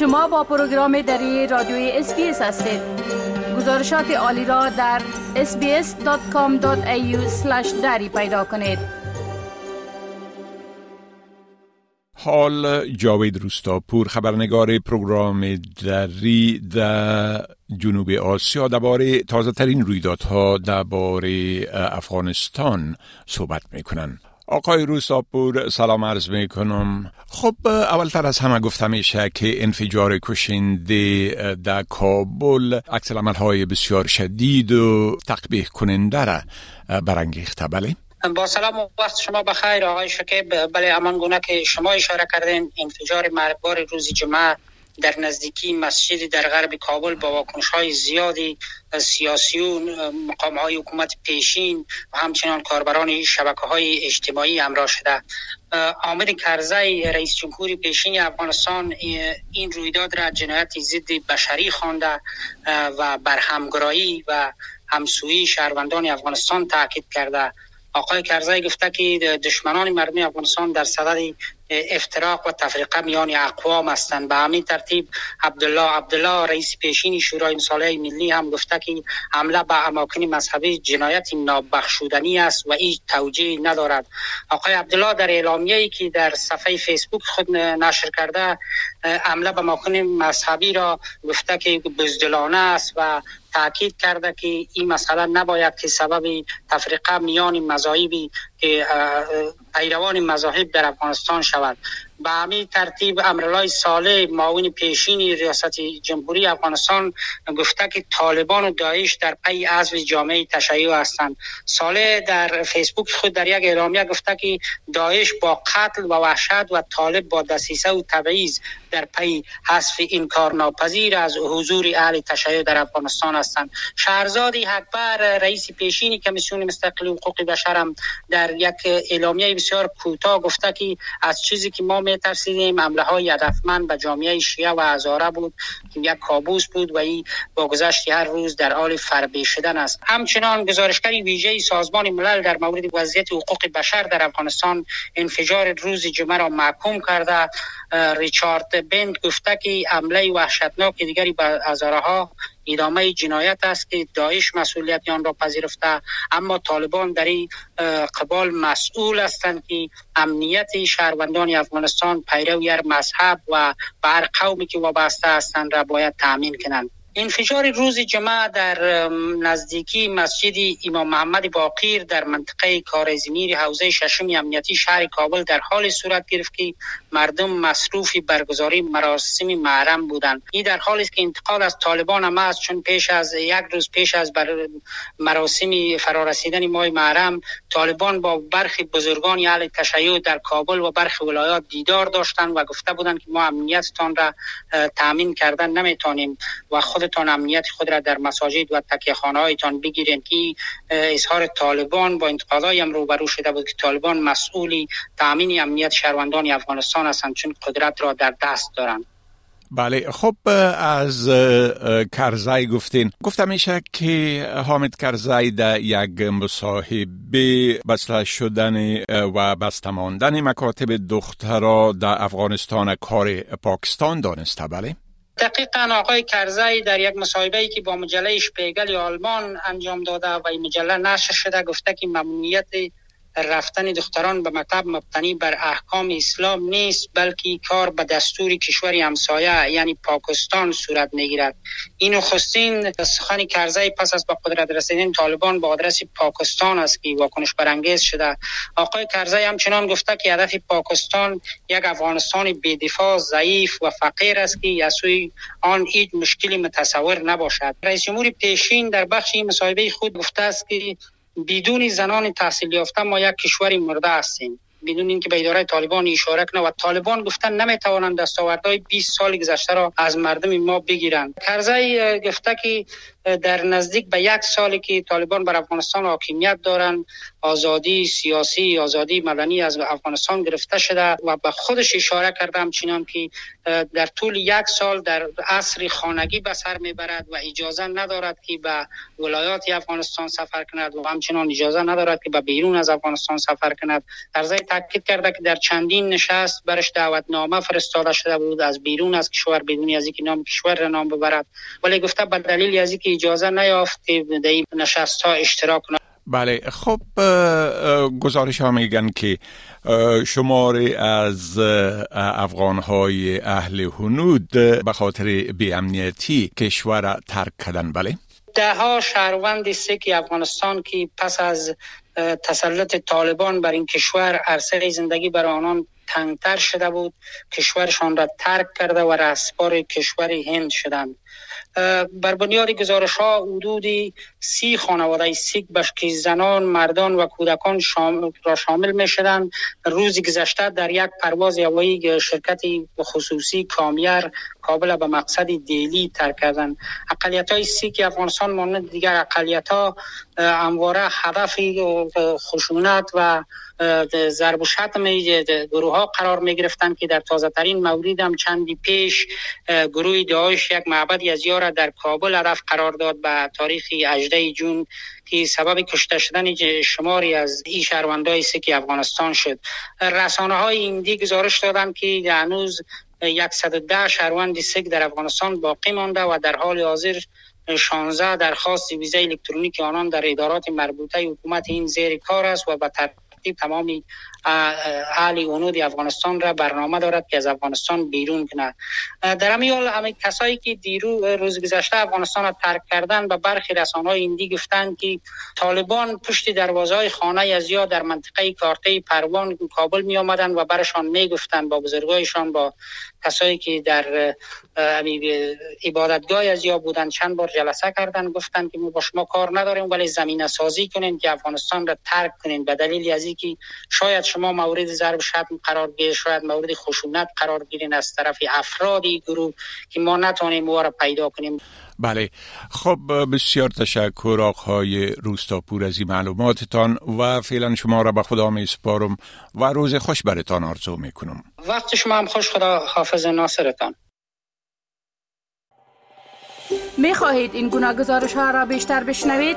شما با پروگرام دری رادیوی SBS هستید. گزارشات عالی را در sbs.com.au دری پیدا کنید. حال جاوید روستاپور خبرنگار پروگرام دری در جنوب آسیا. درباره تازه ترین رویدادها درباره افغانستان صحبت می‌کنند. آقای روستاپور سلام عرض می کنم خب اولتر از همه گفتم میشه که انفجار کشنده در کابل عکس های بسیار شدید و تقبیح کننده را برانگیخته. بله؟ با سلام و وقت شما بخیر. آقای شکیب بله امان گونه که شما اشاره کردین انفجار مرگبار روز جمعه در نزدیکی مسجد در غرب کابل با واکنش های زیادی سیاسیون مقام های حکومت پیشین و همچنان کاربران شبکه های اجتماعی همراه شده. آمد کرزی رئیس جمهوری پیشین افغانستان این رویداد را جنایت ضد بشری خوانده و بر همگرایی و همسویی شهروندان افغانستان تاکید کرده. آقای کرزی گفته که دشمنان مردم افغانستان در صدد افتراق و تفریقه میان اقوام هستند. به همین ترتیب عبدالله عبدالله رئیس پیشین شورای مصالح ملی هم گفته که حمله به اماکن مذهبی جنایت نابخشودنی است و هیچ توجیه ندارد. آقای عبدالله در اعلامیه ای که در صفحه فیسبوک خود نشر کرده حمله به اماکن مذهبی را گفته که بزدلانه است و تاکید کرده که این مسئله نباید که سبب تفریقه میان مذاهبی که پیروان مذاهب در افغانستان شود. به همین ترتیب امرالای ساله معاون پیشین ریاست جمهوری افغانستان گفته که طالبان و داعش در پی عزو جامعه تشیع هستند. ساله در فیسبوک خود در یک اعلامیه گفته که داعش با قتل و وحشت و طالب با دسیسه و تبعیض در پی حذف این کار ناپذیر از حضور اهل تشیع در افغانستان هستند. شهرزاد اکبر رئیس پیشین کمیسیون مستقل حقوق بشر در یک اعلامیه بسیار کوتاه گفته که از چیزی که ما می ترسیدیم حمله های هدفمند به جامعه شیعه و هزاره بود که یک کابوس بود و این با گذشت هر روز در حال فربه شدن است. همچنان گزارشگر ویژه سازمان ملل در مورد وضعیت حقوق بشر در افغانستان انفجار روز جمعه را محکوم کرده. ریچارد بند گفته که عمله وحشتناک دیگری به هزاره ها ادامه جنایت است که داعش مسئولیت آن را پذیرفته. اما طالبان در این قبال مسئول هستند که امنیت شهروندان افغانستان پیرو مذهب و بر قومی که وابسته هستند را باید تامین کنند. انفجار روز جمعه در نزدیکی مسجد امام محمد باقیر در منطقه کارزمیر حوزه ششم امنیتی شهر کابل در حال صورت گرفت که مردم مصروف برگزاری مراسم محرم بودند. این در حالی است که انتقال از طالبان هم است چون پیش از یک روز پیش از بر مراسم فرارسیدن ماه محرم طالبان با برخی بزرگان اهل تشیع در کابل و برخی ولایات دیدار داشتند و گفته بودند که ما امنیتتان را تامین کردن نمی‌تونیم و خود خودتان امنیت خود را در مساجد و تکیه هایتان بگیرید که اظهار طالبان با انتقادهای هم روبرو شده بود که طالبان مسئولی تامین امنیت شهروندان افغانستان هستند چون قدرت را در دست دارند. بله خب از کرزای گفتین. گفتم میشه که حامد کرزای در یک مصاحبه بسته شدن و بسته ماندن مکاتب دخترا در افغانستان کار پاکستان دانسته. بله؟ دقیقا آقای کرزی در یک مصاحبه که با مجله شپیگل آلمان انجام داده و این مجله نشر شده گفته که ممنوعیت رفتن دختران به مکتب مبتنی بر احکام اسلام نیست بلکه کار به دستور کشور همسایه یعنی پاکستان صورت می‌گیرد. این نخستین سخن کرزی پس از به قدرت رسیدن طالبان با آدرس پاکستان است که واکنش برانگیز شده. آقای کرزی همچنان گفته که هدف پاکستان یک افغانستان بی‌دفاع ضعیف و فقیر است که از سوی آن هیچ مشکلی متصور نباشد. رئیس جمهور پیشین در بخش این مصاحبه خود گفته است که بدون زنان تحصیل یافته ما یک کشوری مرده هستیم. بدون اینکه به اداره طالبان اشاره کنه و طالبان گفتن نمی‌توانند دستاوردهای 20 سال گذشته را از مردم ما بگیرند. کرزی گفته که در نزدیک به یک سالی که طالبان بر افغانستان حاکمیت دارند آزادی سیاسی آزادی مدنی از افغانستان گرفته شده و به خودش اشاره کردم چنان که در طول یک سال در عصر خانگی به سر می‌برد و اجازه ندارد که به ولایات افغانستان سفر کند و همچنان اجازه ندارد که به بیرون از افغانستان سفر کند. در ضمن تاکید کرده که در چندین نشست برش دعوتنامه فرستاده شده بود از بیرون از کشور بدون از اینکه نام کشور را نام ببرد. ولی گفته به دلیل از اینکه اجازه نیافت که در این نشست ها اشتراک کند بله خب گزارش ها میگن که شماری از افغان های اهل هنود به خاطر بیامنیتی کشور ترک کردن. بله. ده ها شهروند سیک افغانستان که پس از تسلط طالبان بر این کشور عرصه زندگی بر آنان تنگتر شده بود. کشورشان را ترک کرده و رسپار کشور هند شدند. بر بنیاد گزارش ها حدودی سی خانواده سیک که زنان مردان و کودکان شامل را شامل می شدند روز گذشته در یک پرواز هوایی شرکت خصوصی کام ایر کابل به مقصد دهلی ترک کردند. اقلیت های سیک افغانستان مانند دیگر اقلیت ها همواره هدف خشونت و ضرب و شتم گروه ها قرار می گرفتند که در تازه ترین مورد هم چندی پیش گروه داعش یک معبدی از یار در کابل هدف قرار داد به تاریخ 18 جون که سبب کشته شدن شماری از این شهروندای سکی افغانستان شد. رسانه های ایندی گزارش دادند که هنوز 110 شهروند سک در افغانستان باقی مانده و در حال حاضر 16 درخواست ویزای الکترونیک آنان در ادارات مربوطه حکومت این زیر کار است و به ترتیب تمامی اهل اونود افغانستان را برنامه دارد که از افغانستان بیرون کنه در همین حال همه کسایی که دیرو روز گذشته افغانستان را ترک کردن به برخی رسانه ایندی گفتند که طالبان پشت دروازه های خانه از یا در منطقه کارته پروان کابل می آمدن و برشان می گفتند با بزرگایشان با کسایی که در عبادتگاه از یا بودن چند بار جلسه کردن گفتن که ما با شما کار نداریم ولی زمینه سازی کنین که افغانستان را ترک کنین. به دلیل از اینکه شاید شما مورد ضرب شتم قرار گیرید شاید مورد خشونت قرار گیرین از طرف افرادی گروه که ما نتونیم او را پیدا کنیم. بله. خب بسیار تشکر آقای روستاپور از این معلوماتتان و فعلا شما را به خدا می سپارم و روز خوش برتان آرزو می کنم وقت شما هم خوش خدا حافظ و ناصرتان. می خواهید این گونه گزارش ها را بیشتر بشنوید؟